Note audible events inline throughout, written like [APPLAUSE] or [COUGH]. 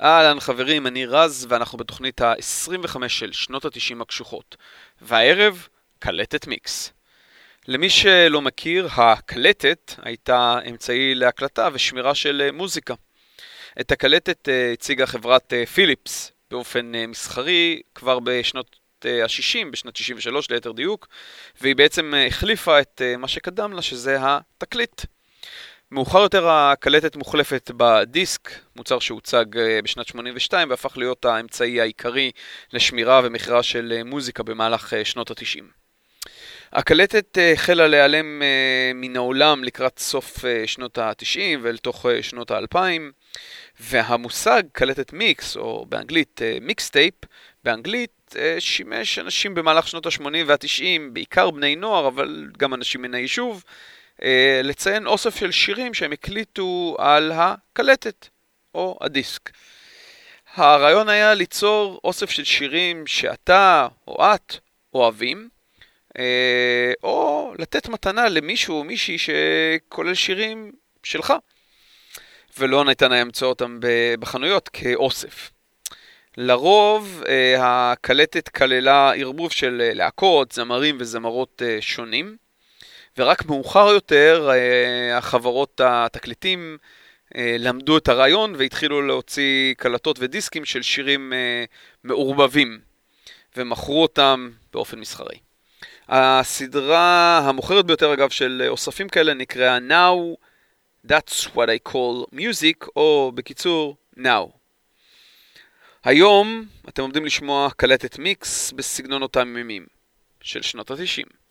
אהלן חברים, אני רז ואנחנו בתוכנית ה-25 של שנות ה-90 הקשוחות. והערב, קלטת מיקס. למי שלא מכיר, הקלטת הייתה אמצעי להקלטה ושמירה של מוזיקה. את הקלטת אה, הציגה חברת אה, פיליפס באופן אה, מסחרי כבר בשנות ה-60, בשנת 63 ליתר דיוק, והיא בעצם החליפה את מה שקדם לה, שזה התקליט. מאוחר יותר הקלטת מוחלפת בדיסק, מוצר שהוצג בשנת 82 והפך להיות האמצעי העיקרי לשמירה ומכירה של מוזיקה במהלך שנות ה-90. הקלטת החלה להיעלם מן העולם לקראת סוף שנות ה-90 ולתוך שנות ה-2000. והמושג קלטת מיקס, או באנגלית מיקסטייפ, באנגלית שימש אנשים במהלך שנות ה-80 וה-90, בעיקר בני נוער, אבל גם אנשים מן היישוב, לציין אוסף של שירים שהם הקליטו על הקלטת, או הדיסק. הרעיון היה ליצור אוסף של שירים שאתה או את אוהבים, או לתת מתנה למישהו או מישהי שכולל שירים שלך. ולא ניתן היה למצוא אותם בחנויות כאוסף. לרוב אה, הקלטת כללה ערבוב של אה, להקות, זמרים וזמרות אה, שונים, ורק מאוחר יותר החברות התקליטים למדו את הרעיון והתחילו להוציא קלטות ודיסקים של שירים מעורבבים, ומכרו אותם באופן מסחרי. הסדרה המוכרת ביותר אגב של אוספים כאלה נקראה Now That's what I call music, או בקיצור, now. היום אתם עומדים לשמוע קלטת מיקס בסגנון אותם ימים של שנות ה-90.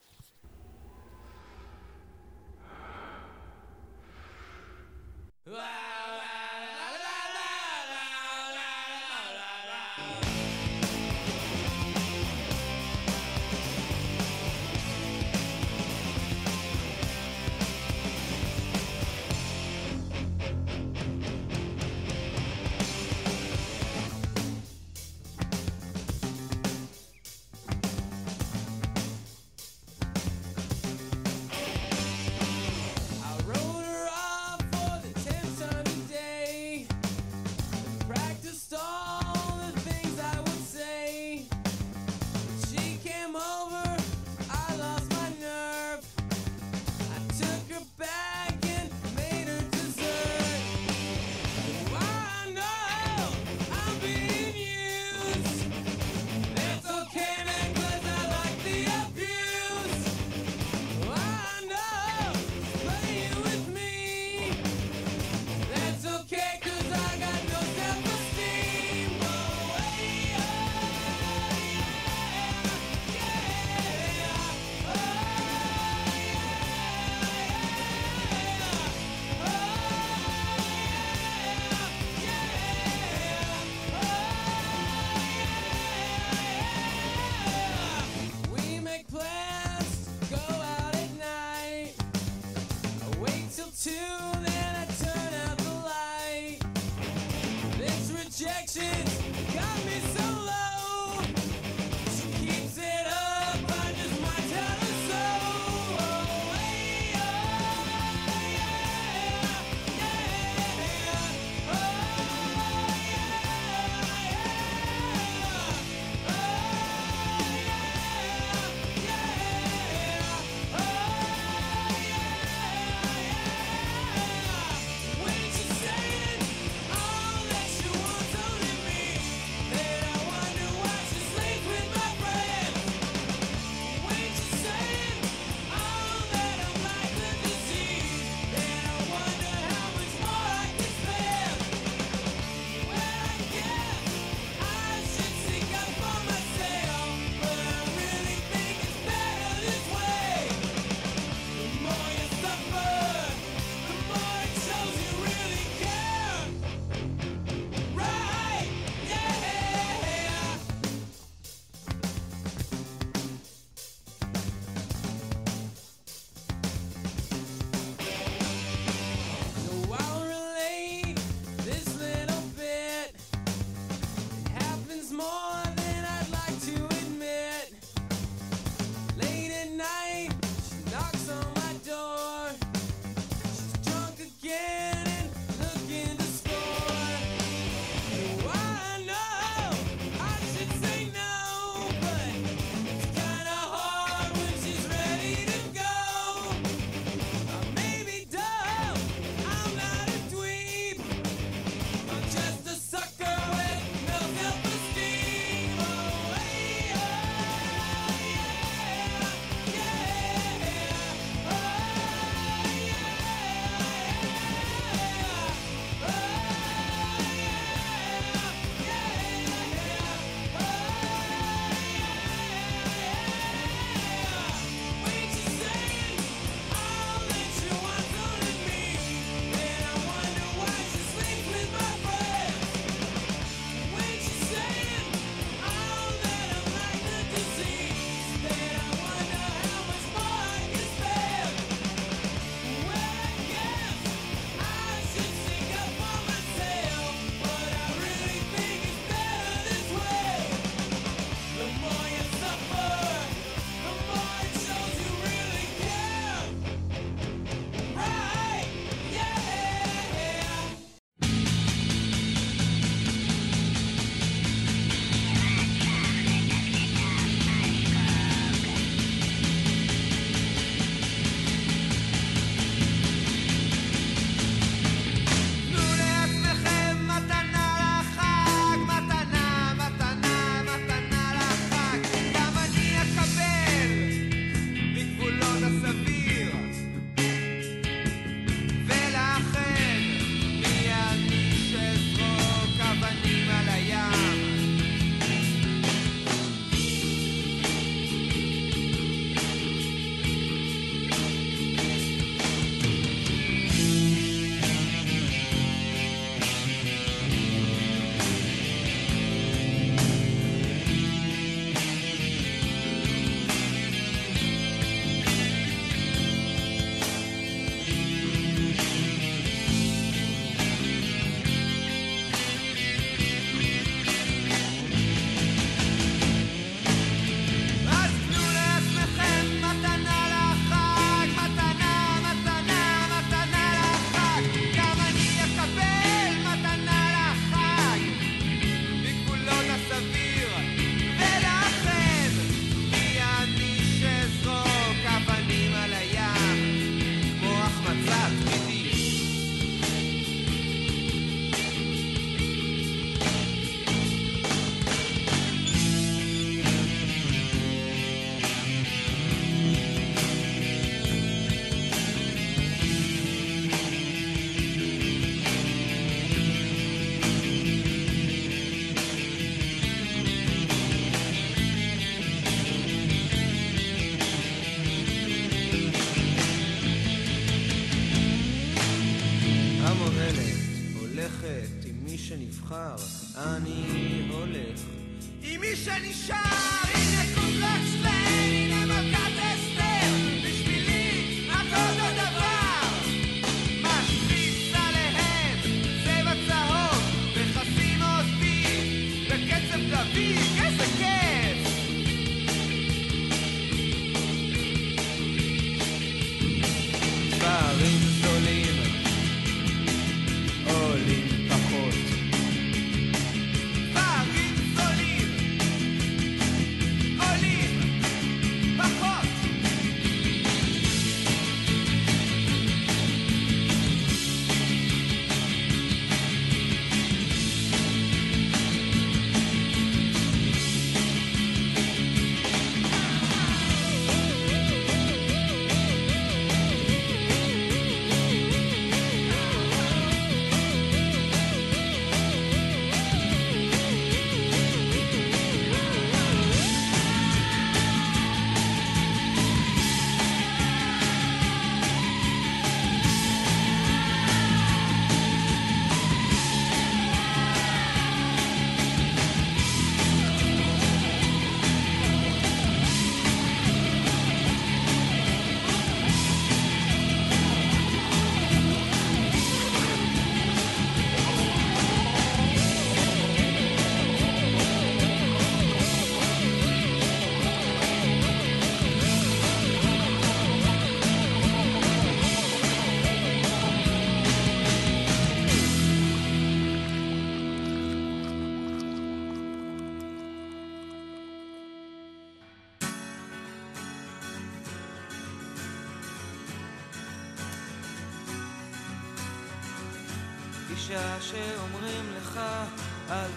deixa lixar.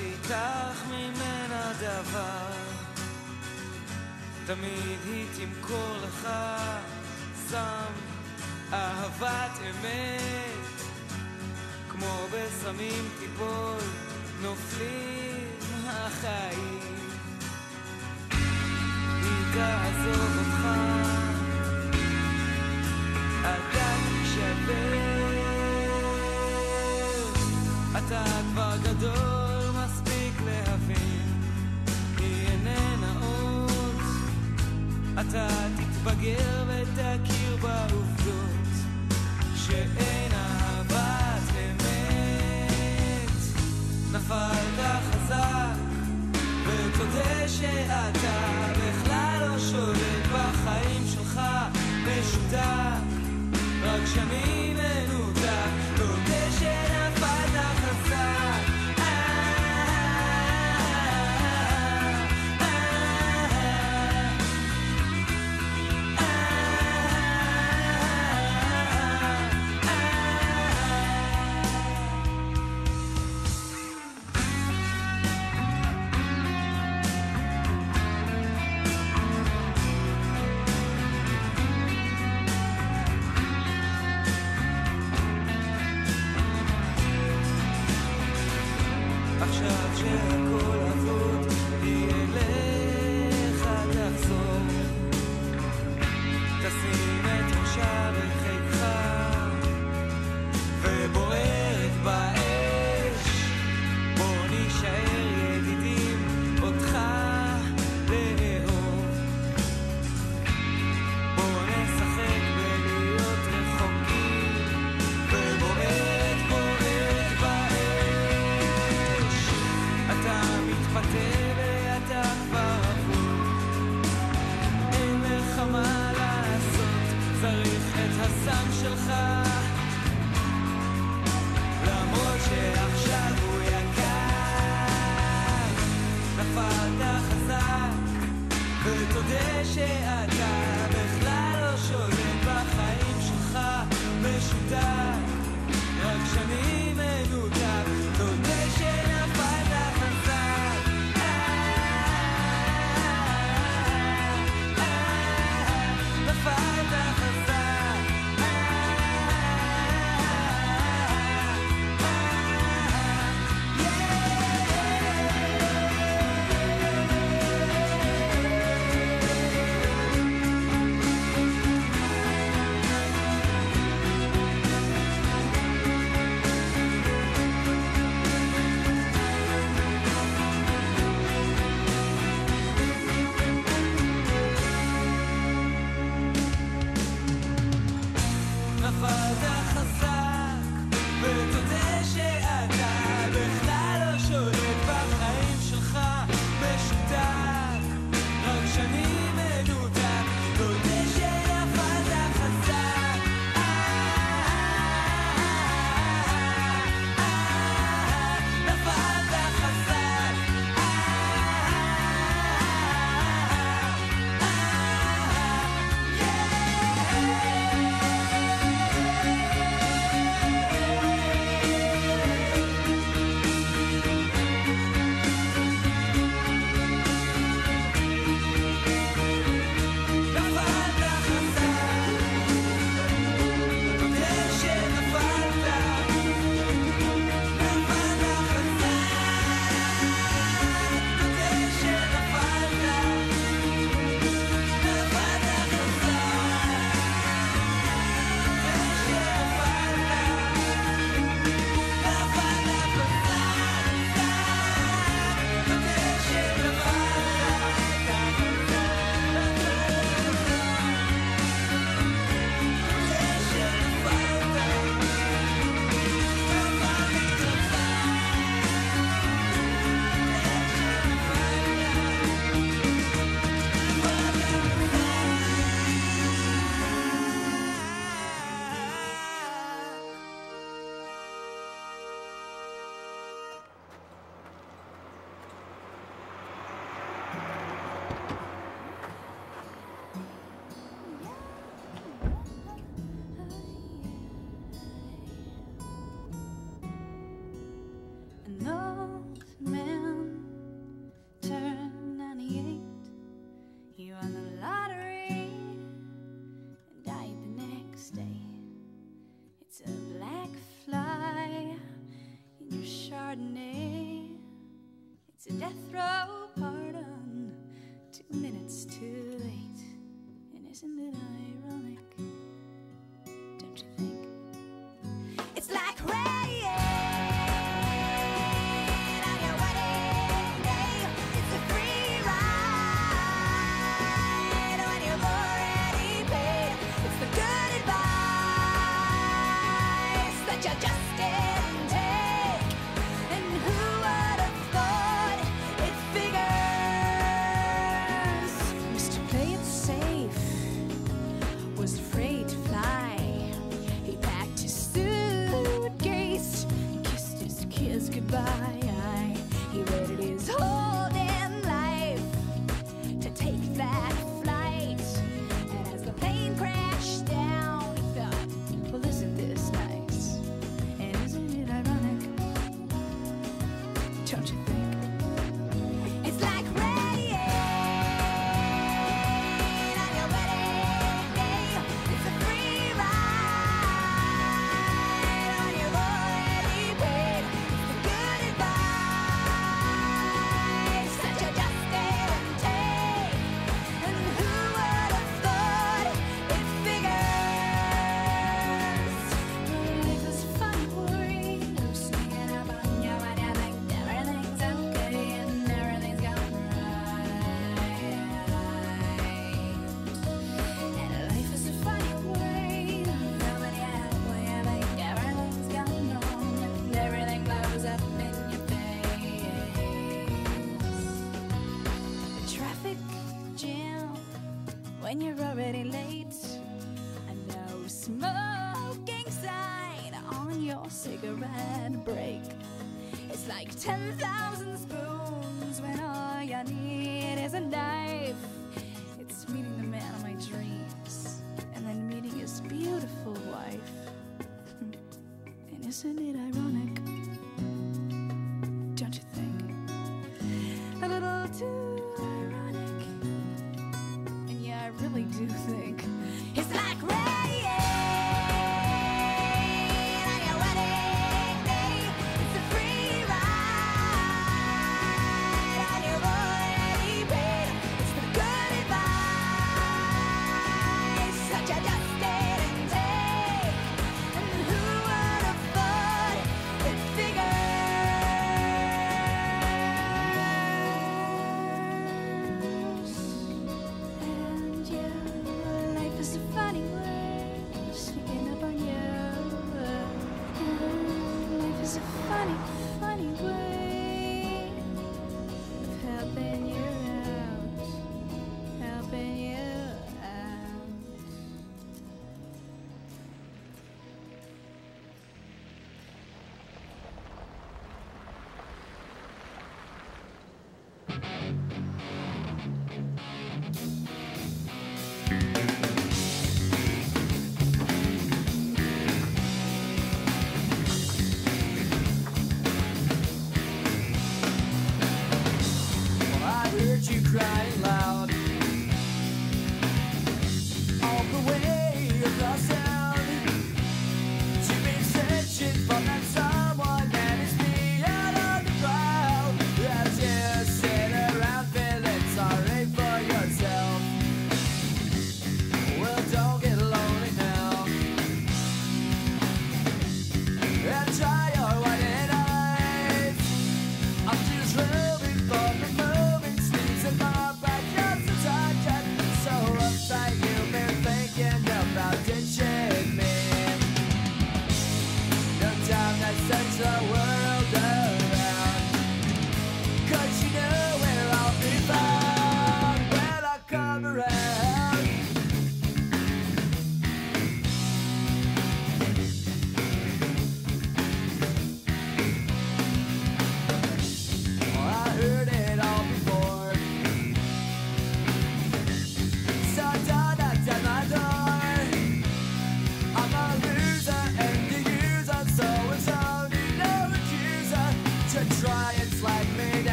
תיתך ממנה דבר. תמיד שאתה בכלל לא שולט בחיים שלך משותף. רק שנים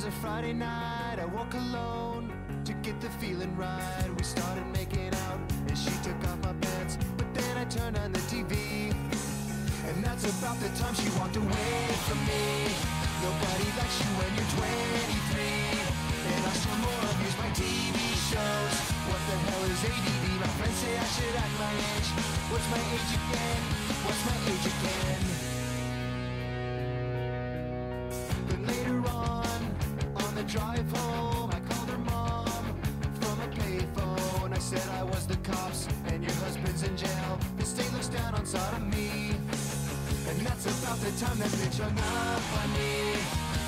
was a Friday night. I woke alone to get the feeling right. We started making out, and she took off my pants. But then I turned on the TV, and that's about the time she walked away from me. Nobody likes you when you're 23, and I still more abuse my TV shows. What the hell is ADD? My friends say I should act my age. What's my age again? What's my age again? Time that bitch hung up on me.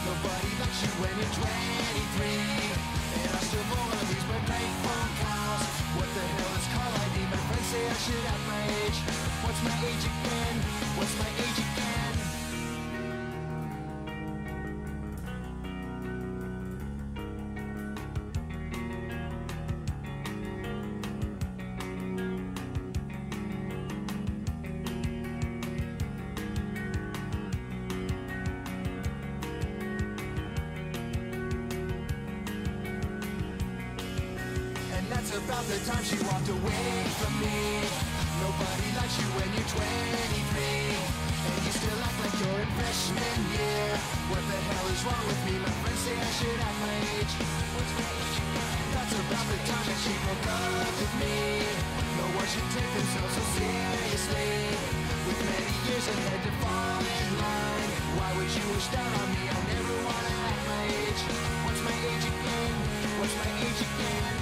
Nobody likes you when you're 23. And I still more of these my prank phone calls. What the hell is call ID? My friends say I should have my age. What's my age again? What's my age the time she walked away from me. Nobody likes you when you're 23. And you still act like you're in freshman year. What the hell is wrong with me? My friends say I should act my age. That's about the time that she broke up with me. No one should take themselves so seriously. With many years ahead to fall in line. Why would you wish down on me? I never wanna act my age. What's my age again? What's my age again?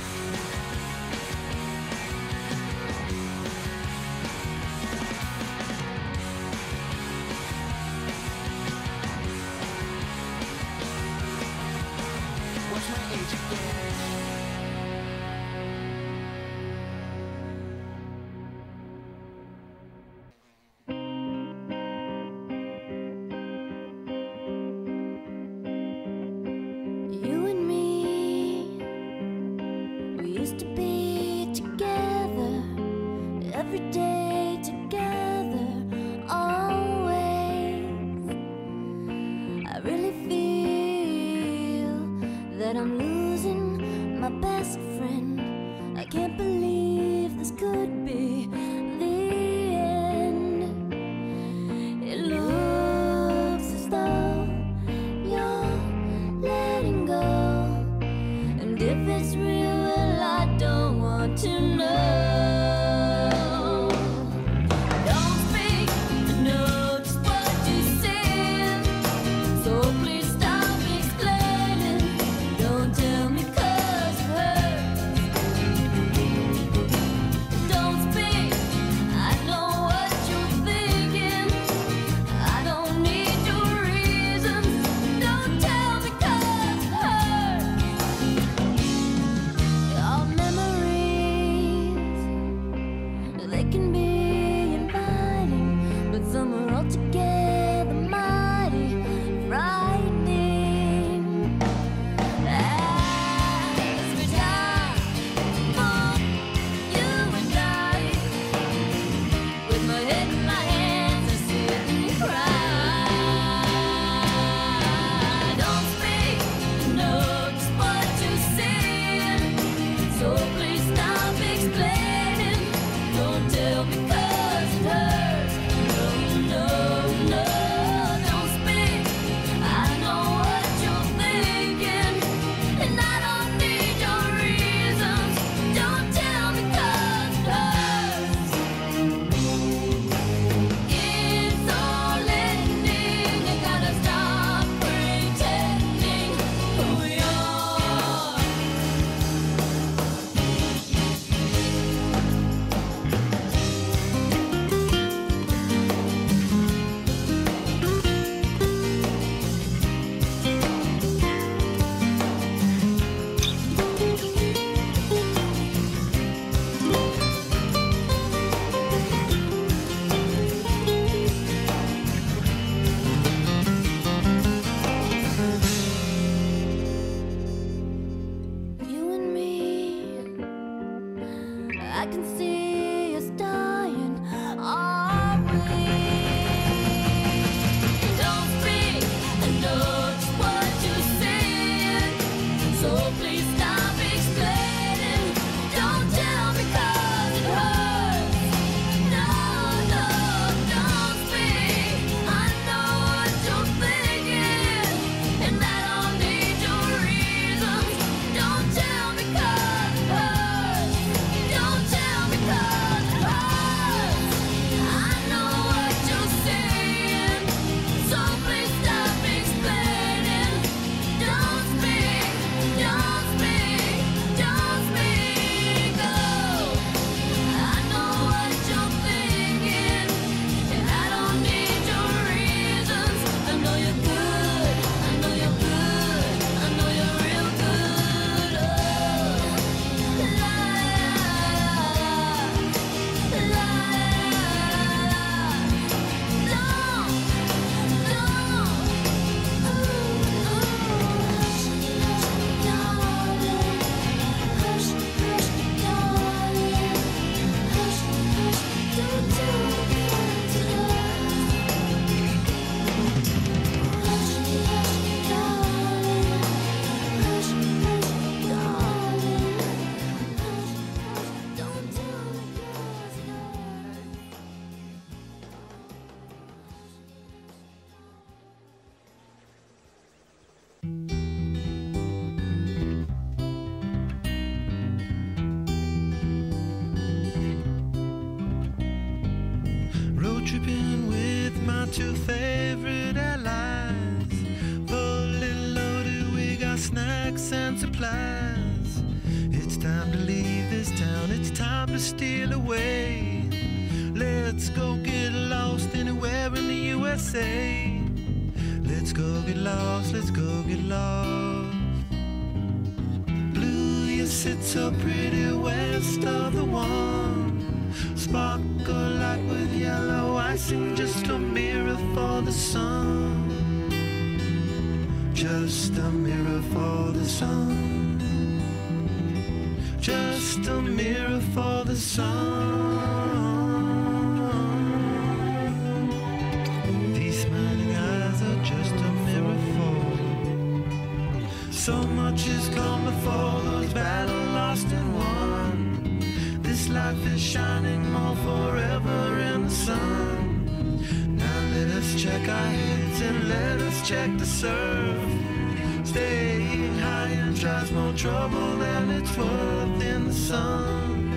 trouble than it's worth in the sun.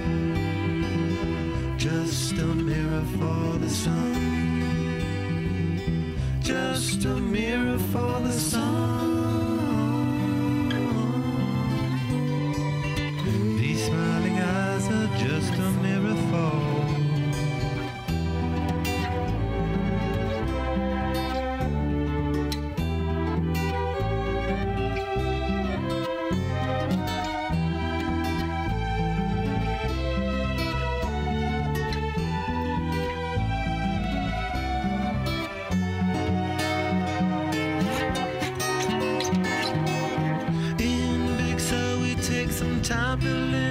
Just a mirror for the sun. time to live.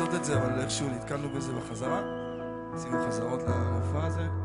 לעשות את זה, אבל איכשהו נתקלנו בזה בחזרה. עשינו חזרות למופע הזה.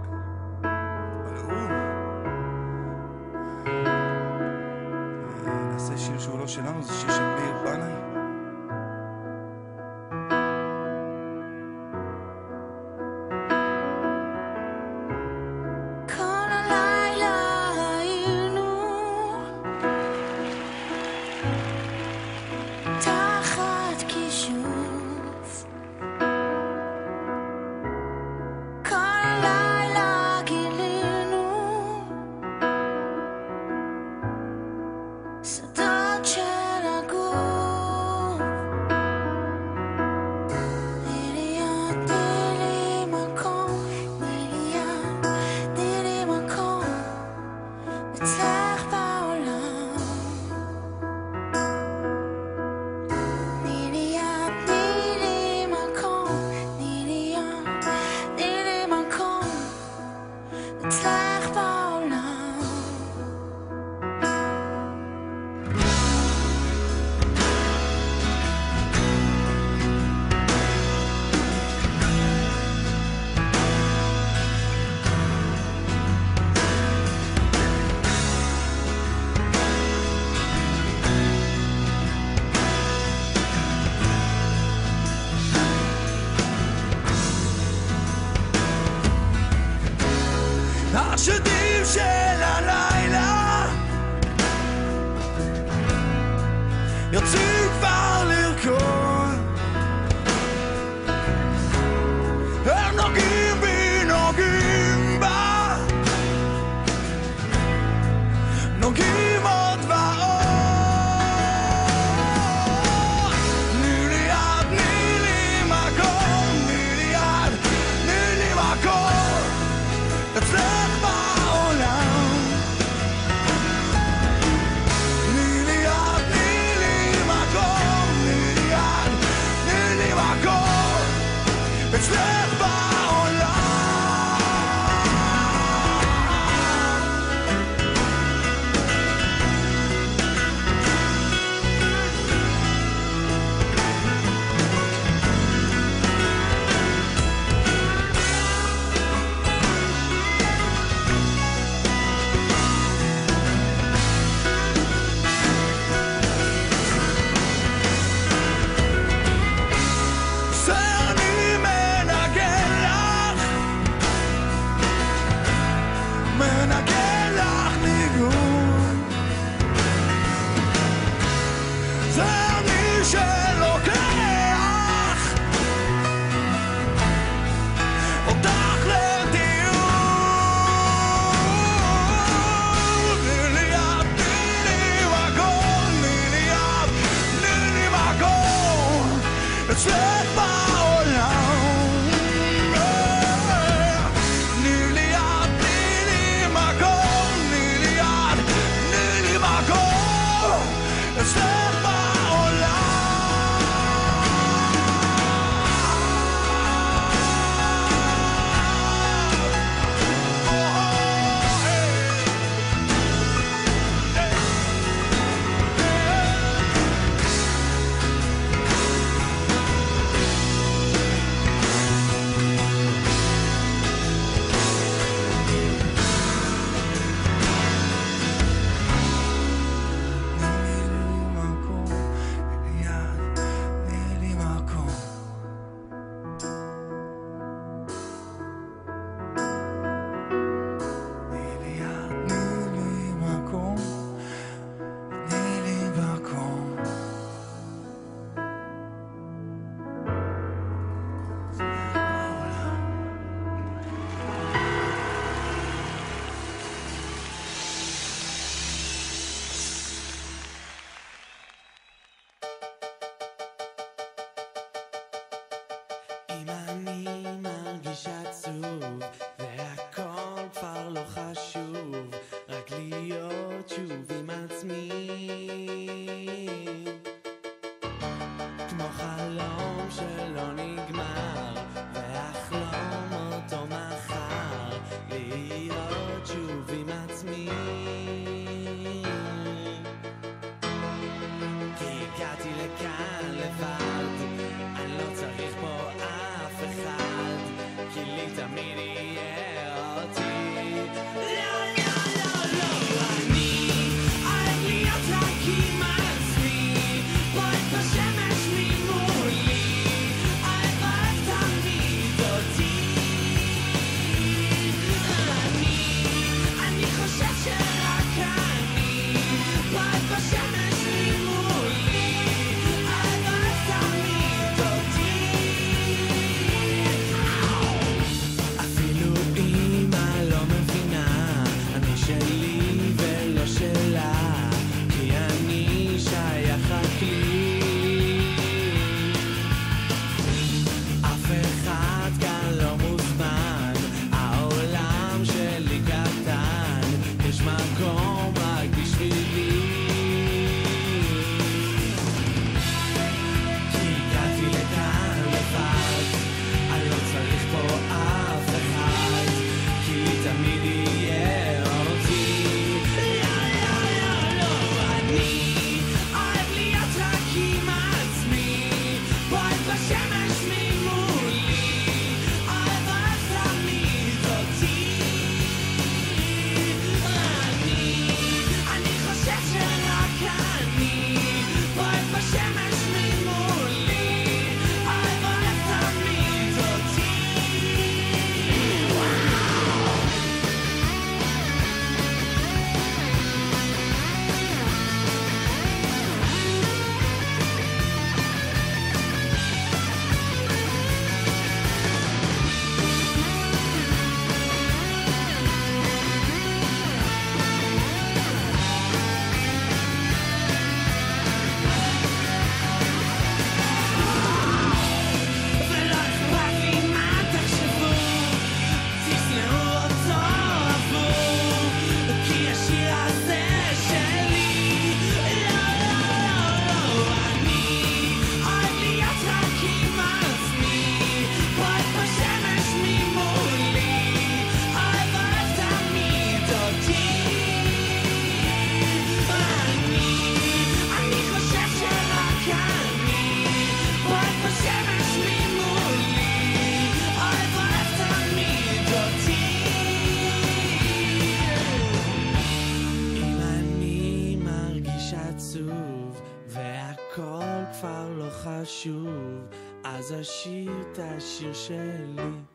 חשוב, אז אשיר את השיר שלי.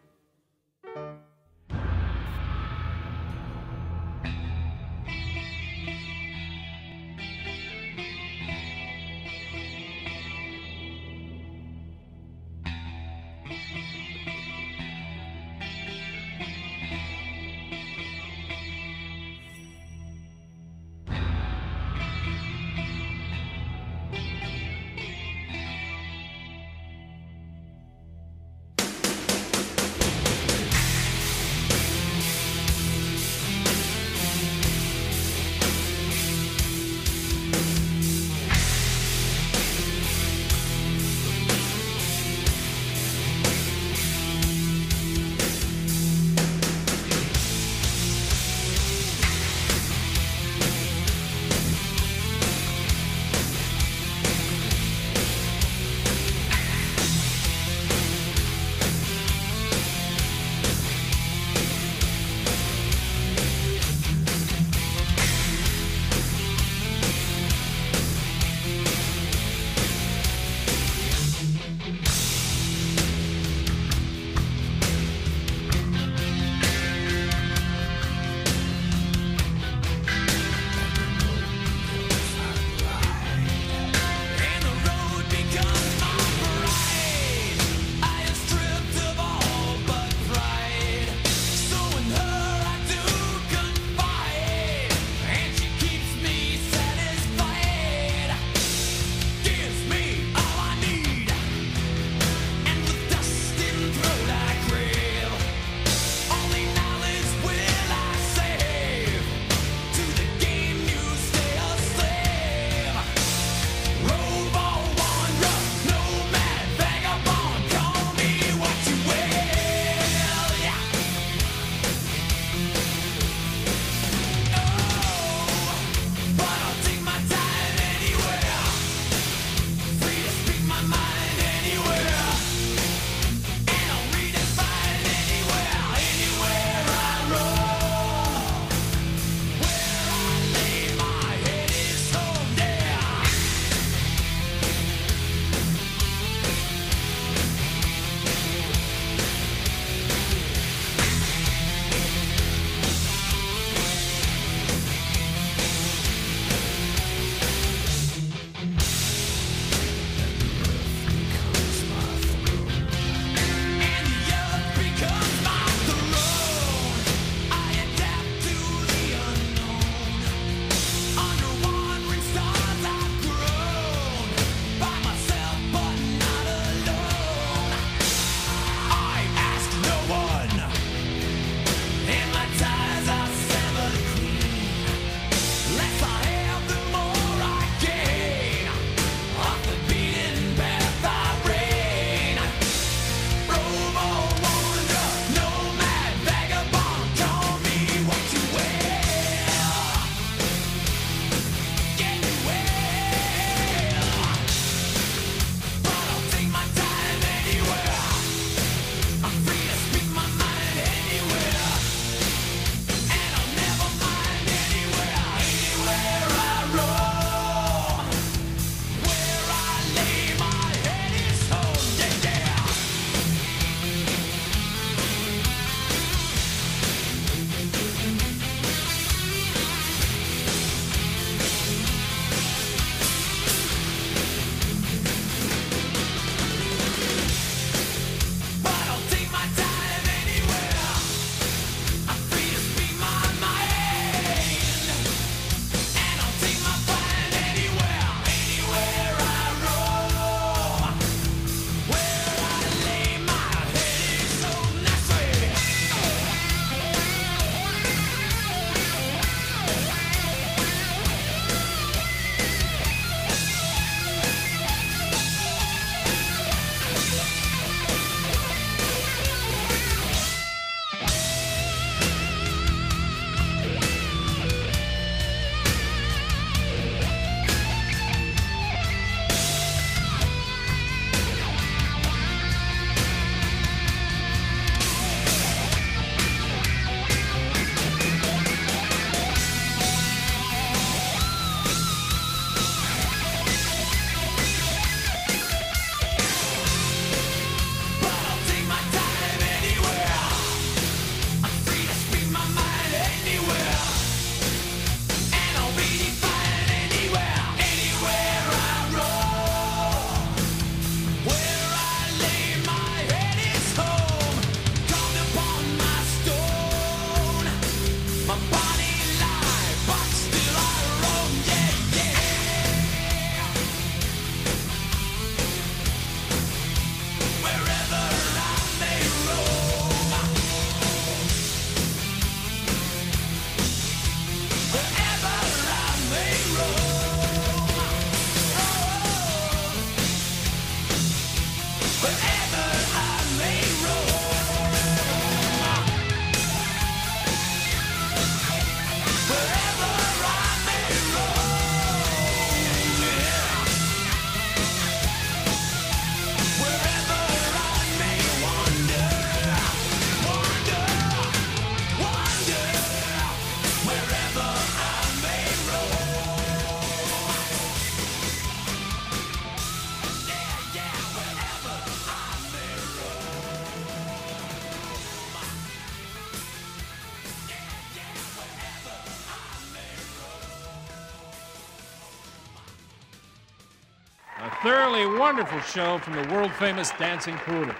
Wonderful show from the world famous Dancing Poodles.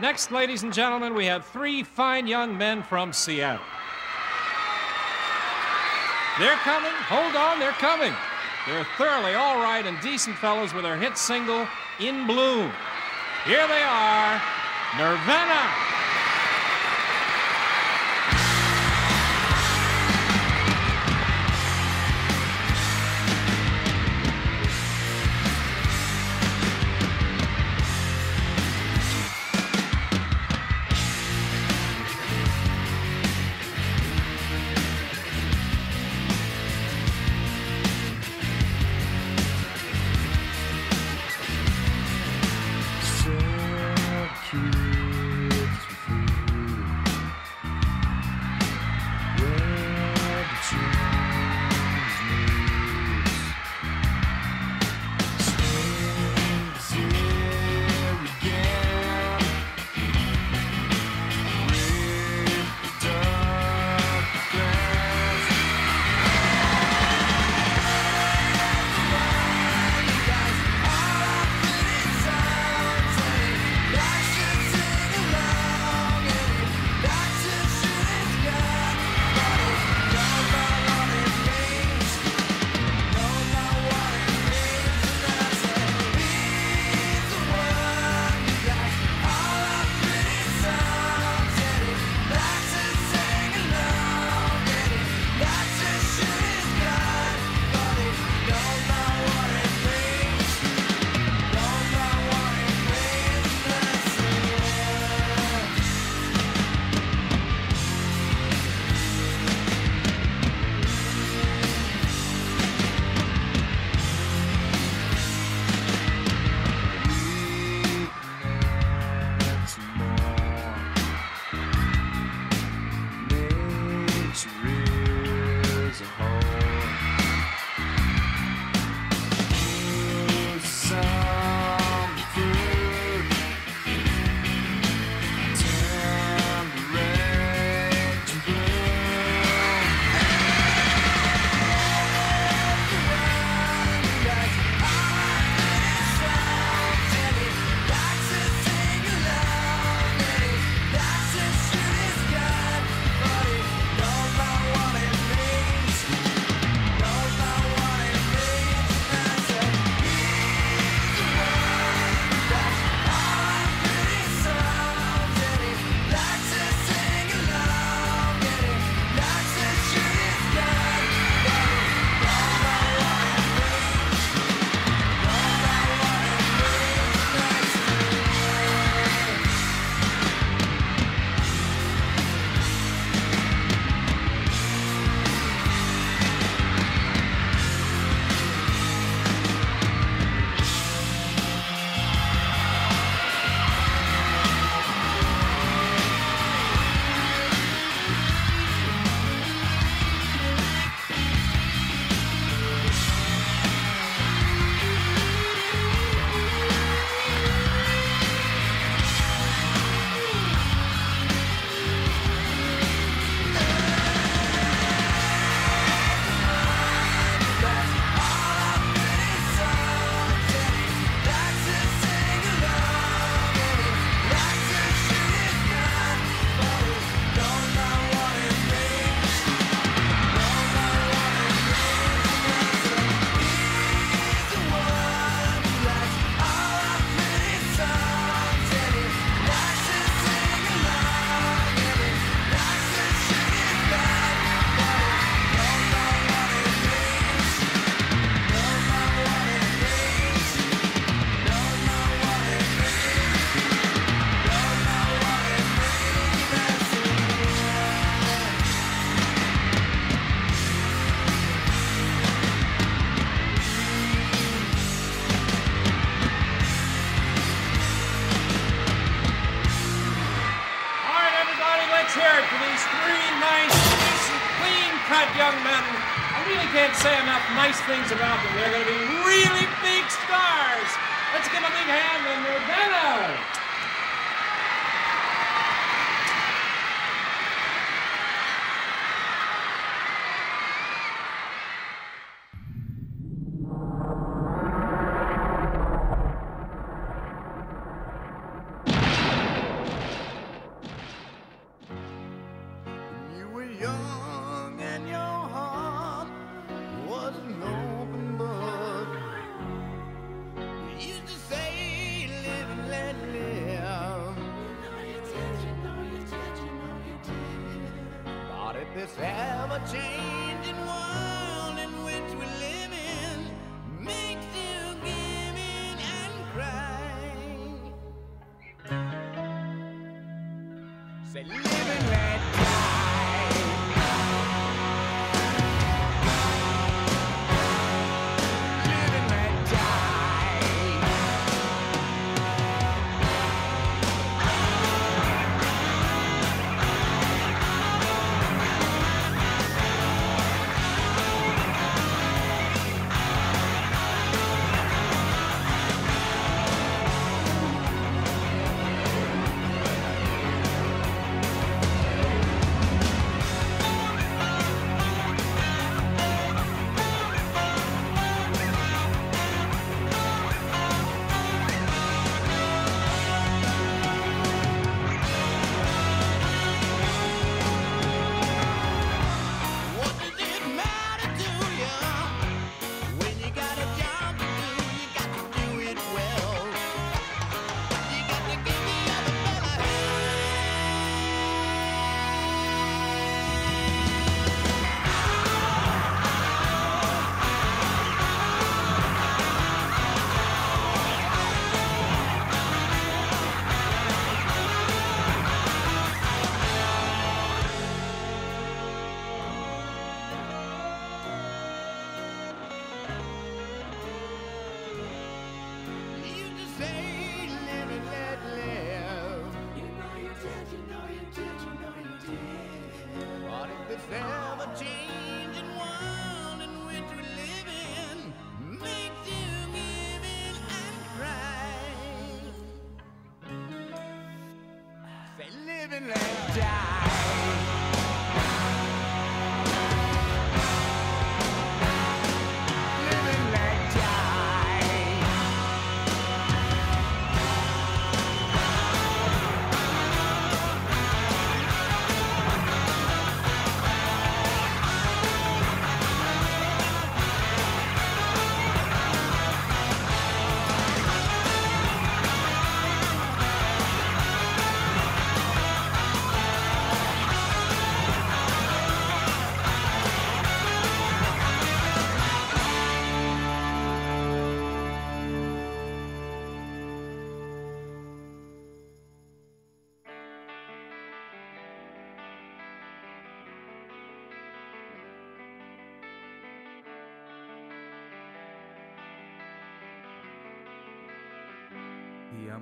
Next, ladies and gentlemen, we have three fine young men from Seattle. They're coming. Hold on, they're coming. They're thoroughly all right and decent fellows with their hit single, In Bloom. Here they are Nirvana. Can't say enough nice things about them. They're going to be really big stars. Let's give a big hand to Nirvana.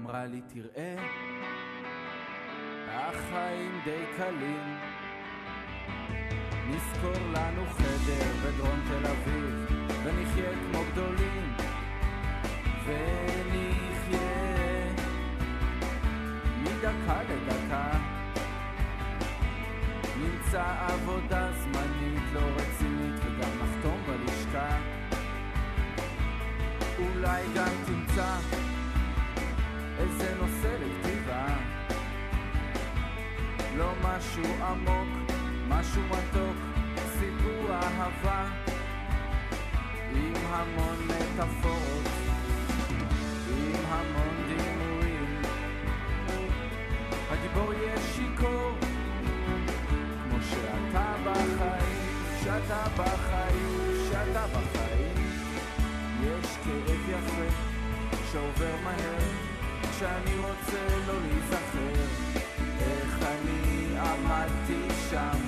אמרה לי, תראה, החיים די קלים. נשכור לנו חדר בדרום תל אביב, ונחיה כמו גדולים. ונחיה מדקה לדקה. נמצא עבודה זמנית לא רצינית וגם נחתום בלשכה. אולי גם תמצא איזה נושא לכתיבה. לא משהו עמוק, משהו מתוק, סיפור אהבה עם המון מטאפורות, עם המון דימויים. הגיבור יהיה שיכור כמו שאתה בחיים, שאתה בחיים, שאתה בחיים. יש כאב יפה שעובר מהר כשאני רוצה לא להיזכר. איך אני עמדתי שם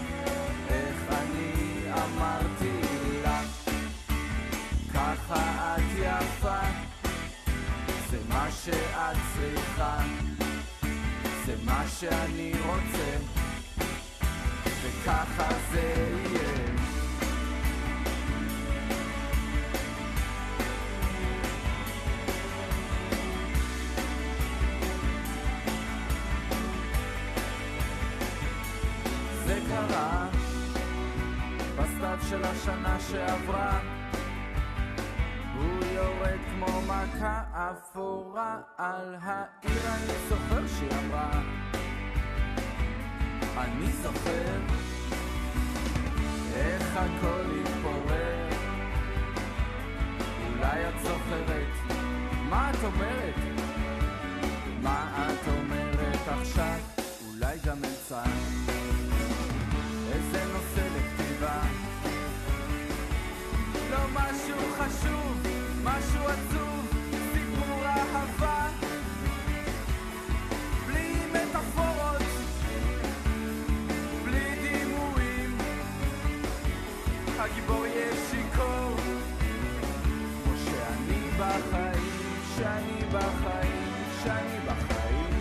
איך אני אמרתי לה ככה את יפה זה מה שאת צריכה. זה מה שאני רוצה וככה זה מלכה אפורה על העיר אני זוכר שהיא אמרה. אני זוכר איך הכל התפורר. אולי את זוכרת מה את אומרת? מה את אומרת עכשיו? אולי גם אמצע איזה נושא לכתיבה. לא משהו חשוב, משהו עצוב. בלי מטאפורות, בלי דימויים. הגיבור יהיה שיכור כמו שאני בחיים, שאני בחיים, שאני בחיים.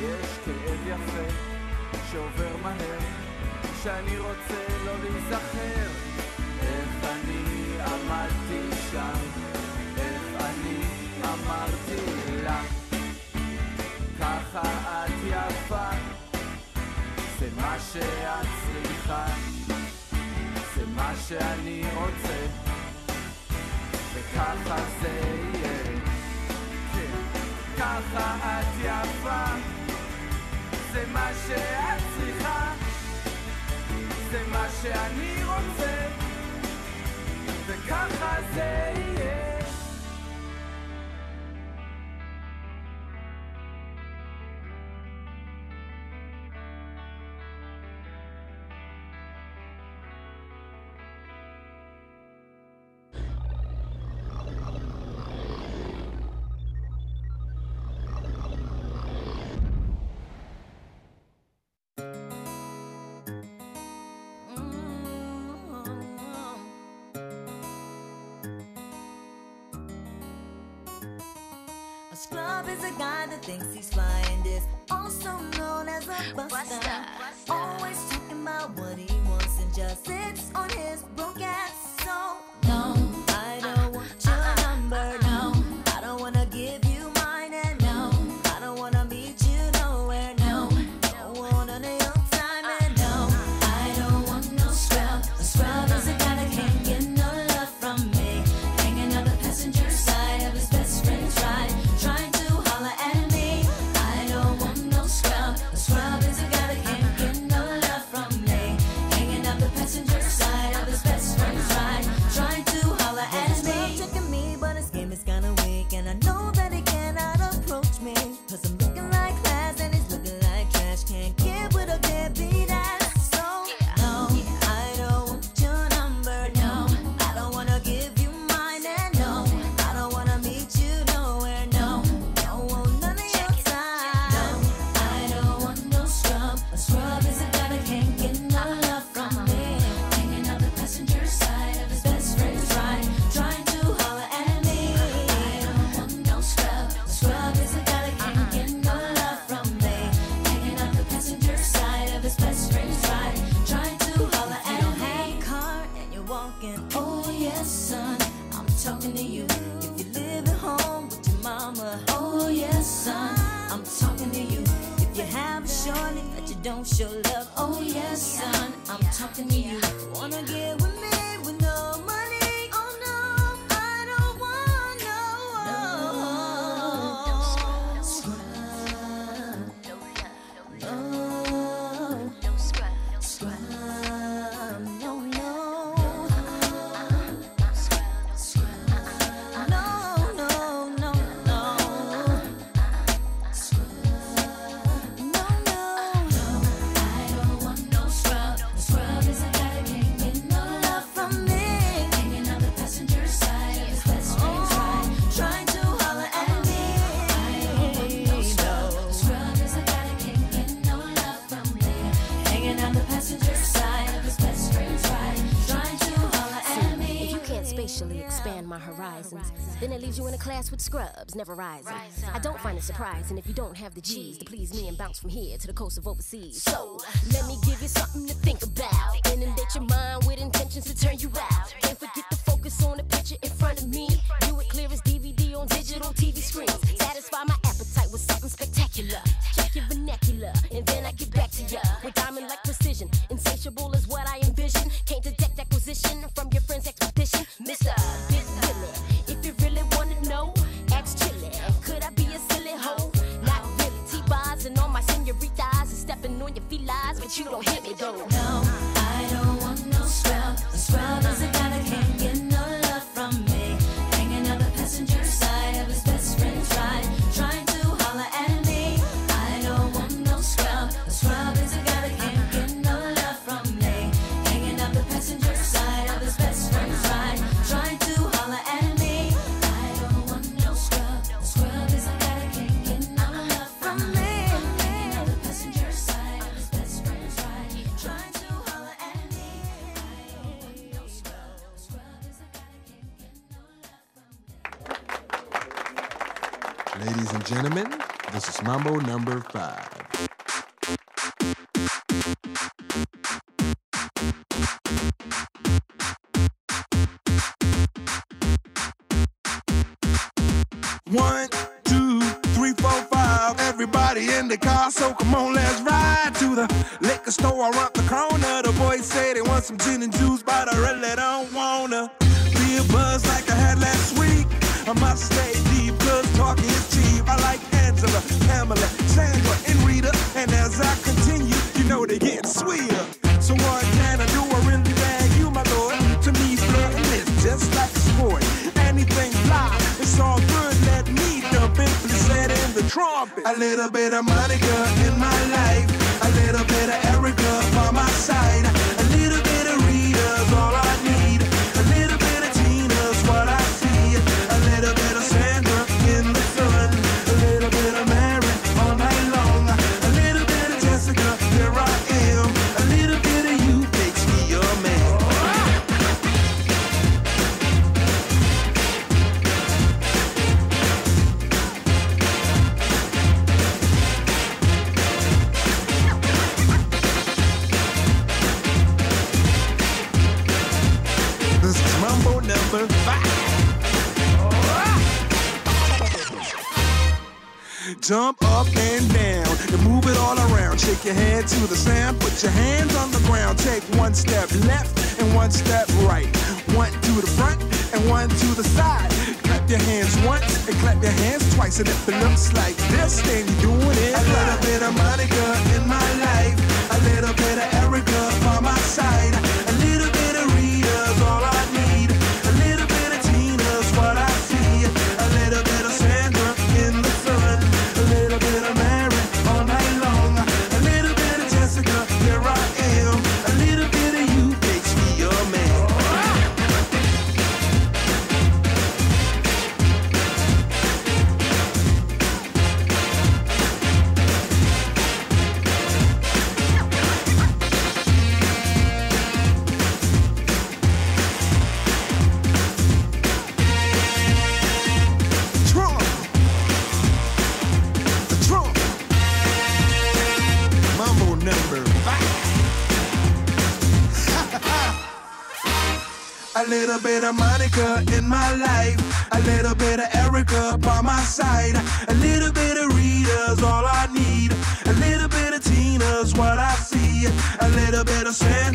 יש כאב יפה שעובר מהר שאני רוצה לא להיזכר. איך אני עמדתי שם? ככה את יפה, זה מה שאת צריכה, זה מה שאני רוצה, וככה זה יהיה. כן. ככה את יפה, זה מה שאת צריכה, זה מה שאני רוצה, וככה זה יהיה. Scrub is a guy that thinks he's flying, is also known as a buster. Buster. buster. Always talking about what he wants and just sits on his broken. Then it leaves you in a class with scrubs, never rising. I don't find it surprising if you don't have the G's to please me and bounce from here to the coast of overseas. So, let me give you something to think about. Inundate your mind with intentions to turn you out. Mambo number five. One, two, three, four, five. Everybody in the car, so come on, let's ride to the liquor store around the corner. The boys say they want some gin little bit of Monica in my life, a little bit of Erica by my side, a little bit of Rita's all I need, a little bit of Tina's what I see, a little bit of Santa.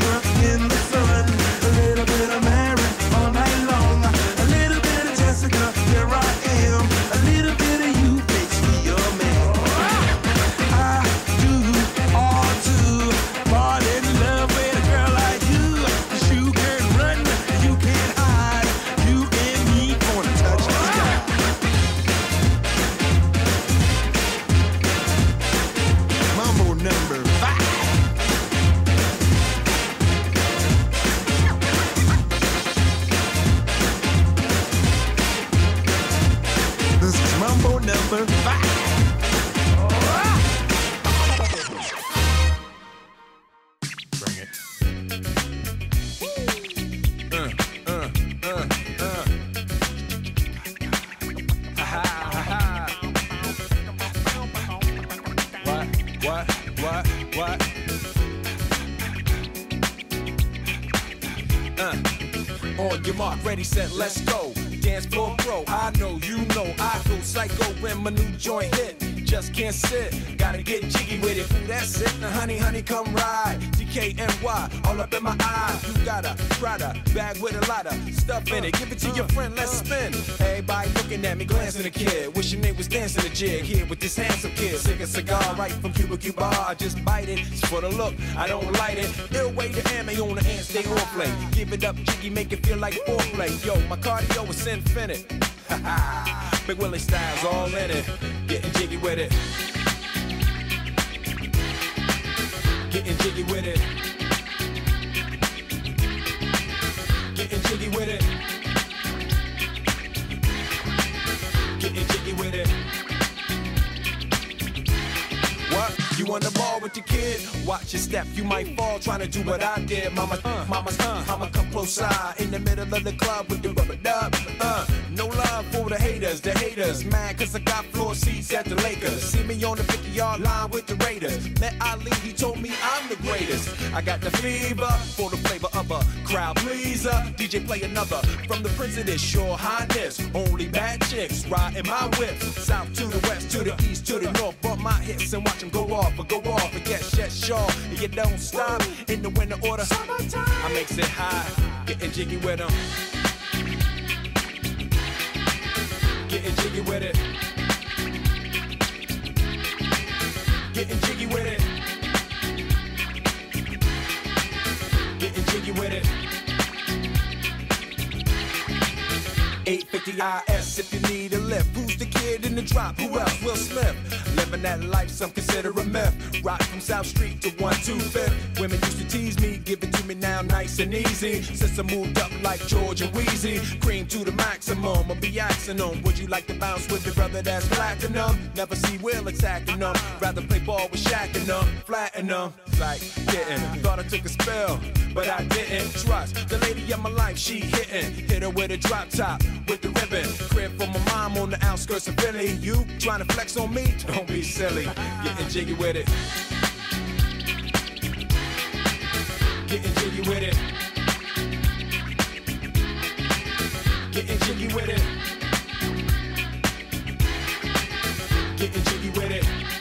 jig here with this handsome kid. Sick a cigar right from Cuba Cuba. I just bite it. It's for the look, I don't light it. Ill way to ammo on the hand, stay on play. Give it up, jiggy, make it feel like foreplay. Yo, my cardio is infinite. Ha [LAUGHS] ha. Big Willie style's all in it. Getting jiggy with it. Getting jiggy with it. Getting jiggy with it. Watch your step, you might fall trying to do what I did. Mama, uh, mama, uh, mama, come close side in the middle of the club with the rubber dub. Uh, no love for the haters, the haters. Mad cause I got floor seats at the Lakers. See me on the 50 yard line with the Raiders. Met Ali, he told me I'm the greatest. I got the fever for the flavor of a crowd pleaser. DJ play another from the Prince of this your highness. Only bad chicks riding my whip. South to the west, to the east, to the north. Bump my hips and watch them go off or go off. And yes, yes, sure. And you don't stop in the winter order. I makes it high, getting jiggy with them. Getting jiggy with it. Getting jiggy with it. Jiggy with it. 850 IS if you need a lift. Who's the kid in the drop? Who else? Will Smith. Living that life, some consider a myth. Rock from South Street to 125th. Women used to tease me, give it to me now nice and easy. Since I moved up like Georgia Wheezy, cream to the maximum. I'll be asking them, would you like to bounce with your brother that's platinum? Never see Will attacking them. Rather play ball with Shaq and them, flatten them. Like getting, thought I took a spell, but I didn't trust the lady of my life. She hitting, hit her with a drop top with the ribbon. Crib for my mom on the outskirts of Philly. You trying to flex on me? Don't be silly. Getting jiggy with it. Getting jiggy with it. Getting jiggy with it. Getting jiggy with it.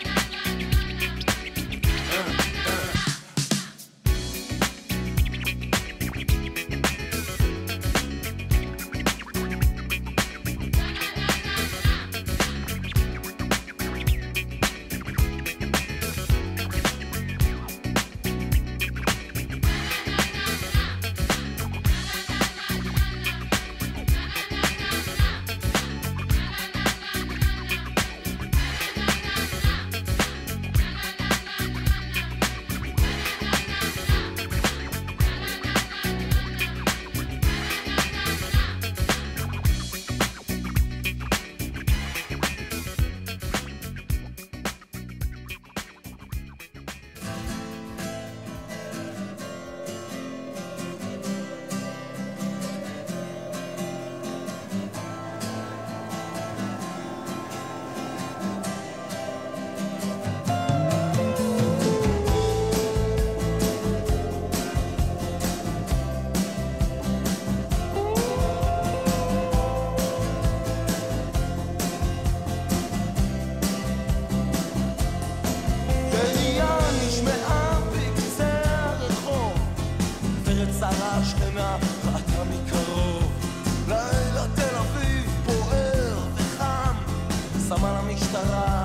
したら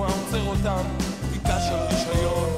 שוטר תנועה עוצר אותם, בדיקה של רישיון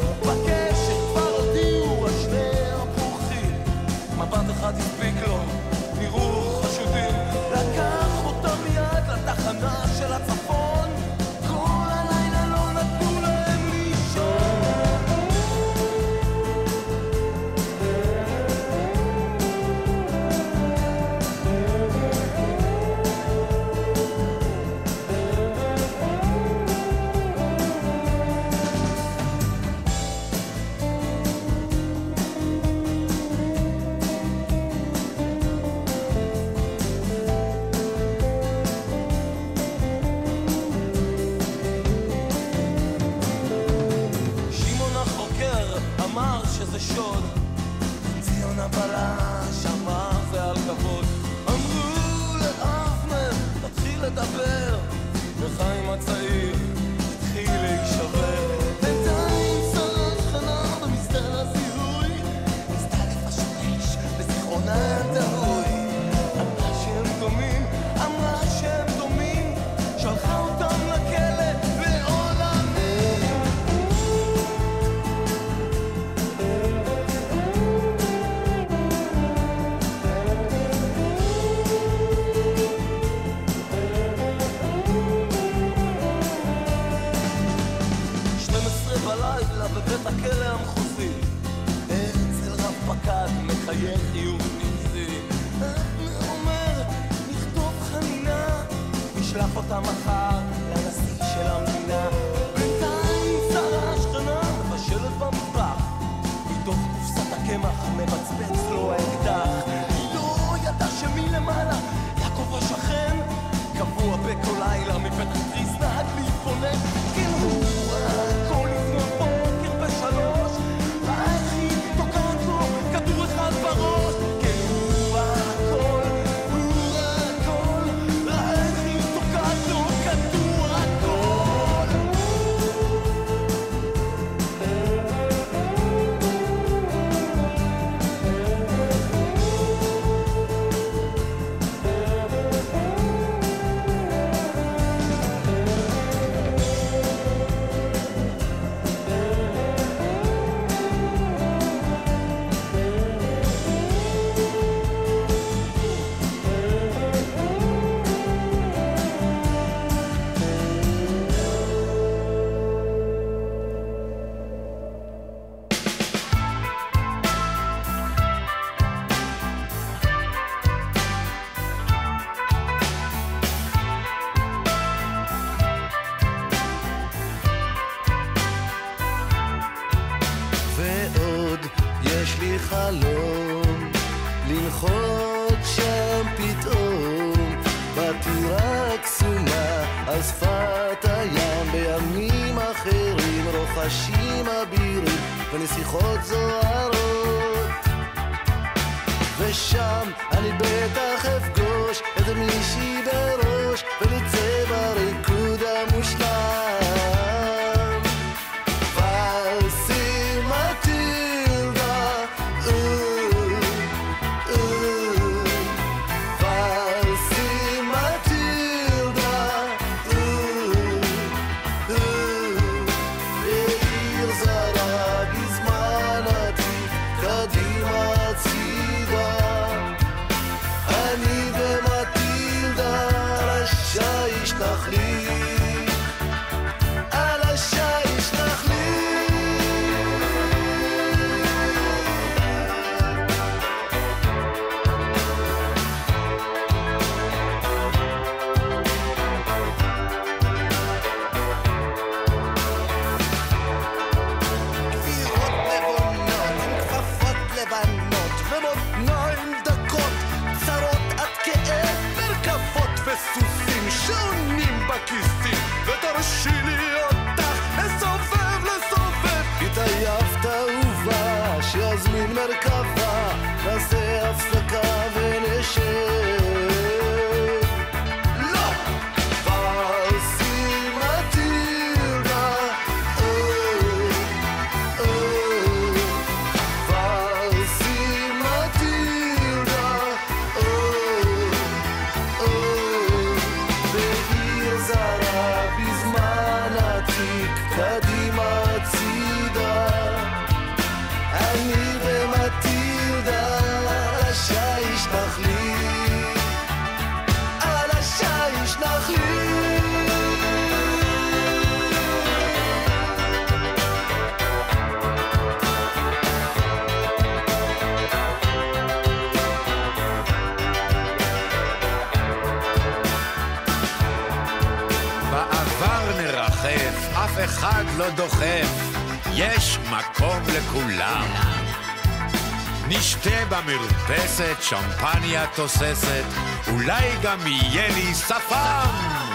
במרפסת שמפניה תוססת, אולי גם יהיה לי שפם.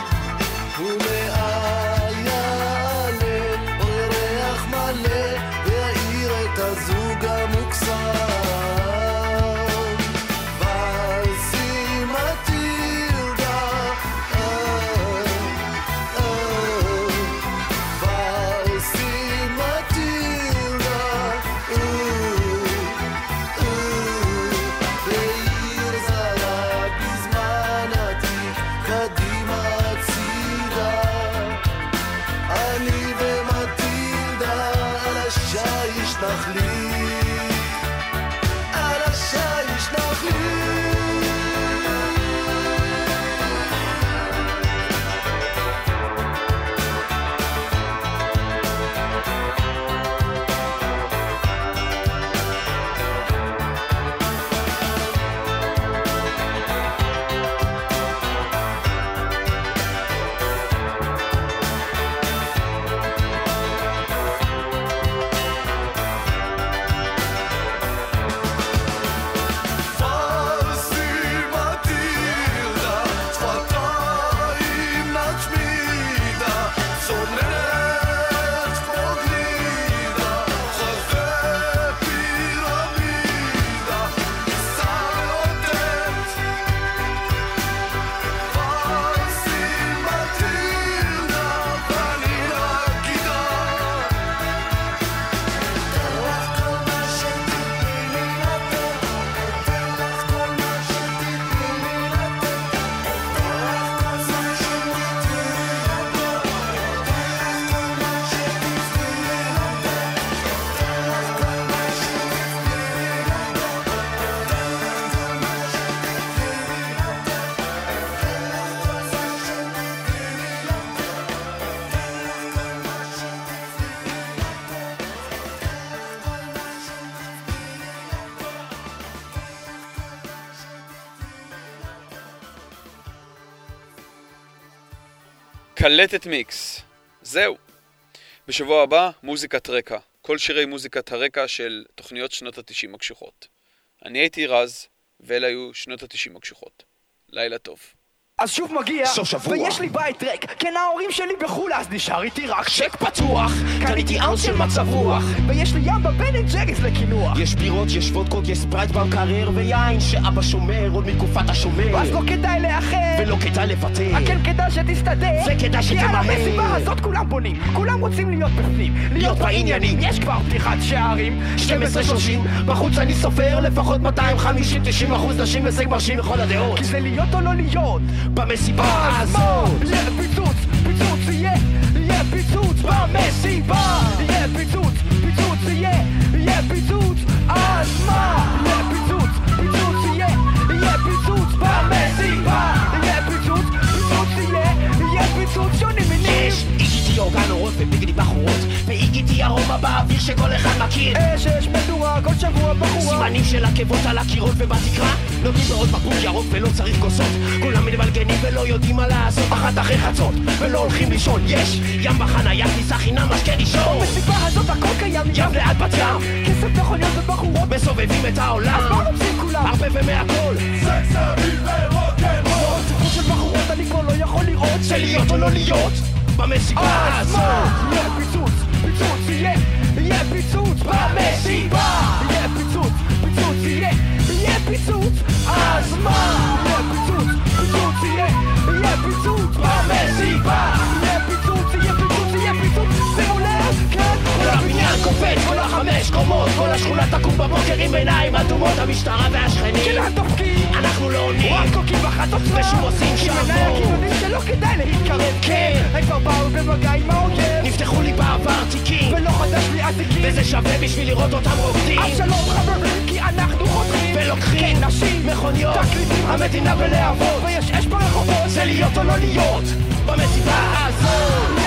קלטת מיקס. זהו. בשבוע הבא, מוזיקת רקע. כל שירי מוזיקת הרקע של תוכניות שנות ה-90 הקשוחות. אני הייתי רז, ואלה היו שנות ה-90 הקשוחות. לילה טוב. אז שוב מגיע, סוף שבוע. ויש לי בית ריק, כן ההורים שלי בחו"ל, אז נשאר איתי רק צ'ק פתוח, קניתי ארץ של מצב רוח. ויש לי ים בן אנד ג'ריס לקינוח. יש בירות, יש וודקות, יש ספרייט במקרר, ויין שאבא שומר עוד מתקופת השומר. אז לא כדאי לאחר, ולא כדאי לוותר. כן כדאי שתסתדר, וכדאי כי על. המסיבה הזאת כולם בונים, כולם רוצים להיות בפנים, להיות בעניינים, יש כבר פתיחת שערים, 12-30, בחוץ אני סופר לפחות 250-90 אחוז נשים הישג מרשים לכל הדעות. כי זה להיות או לא להיות, Pamesipas Lepiej cud, picucy je Lepiej cud, Pamesipas Lepiej cud, picucy je Lepiej cud, Asma Lepiej cud, picucy je Lepiej cud, Pamesipas Lepiej cud, Johnny יש. איגיטי אורגן אורות וביגדי בחורות, ואיגיטי ארומה באוויר שכל אחד מכיר. אש אש מדורה כל שבוע בחורה. סימנים של עקבות על הקירות ובתקרה. נותנים בעוד בקבוק ירוק ולא צריך כוסות. כולם מתבלגנים ולא יודעים מה לעשות. אחת אחרי חצות ולא הולכים לישון. יש ים בחנייה כניסה חינם משקה ראשון. במסיבה הזאת הכל קיים, ים ליד בת ים כסף מכוניות ובחורות. מסובבים את העולם. אז מה רוצים כולם? הרבה ומהכל. סיפור של בחורות אני כבר לא יכול לראות. זה להיות או לא להיות mamy sigaso Jepi cud, cud, je, jepi cud, mamy siwa Jepi cud, cud, je, jepi cud, azma Jepi cud, cud, je, jepi cud, mamy siwa קופץ, כל החמש קומות, כל השכונה תקום בבוקר עם עיניים אדומות, המשטרה והשכנים. כן, התפקיד! אנחנו לא עונים, רק קוקים אחת עוצמה! ושוב עושים עם עיני שעבור. הכיוונים שלא כדאי להתקרב! כן. הם כבר באו במגע עם האויב! נפתחו לי בעבר תיקים, ולא חדש לי אזיקים! וזה שווה בשביל לראות אותם רוקדים. אז שלום חברים, כי אנחנו חותרים! ולוקחים כן, נשים, מכוניות, תקליטים, המדינה בלהבות. ויש אש ברחובות! זה להיות או לא להיות במסיבה הזאת.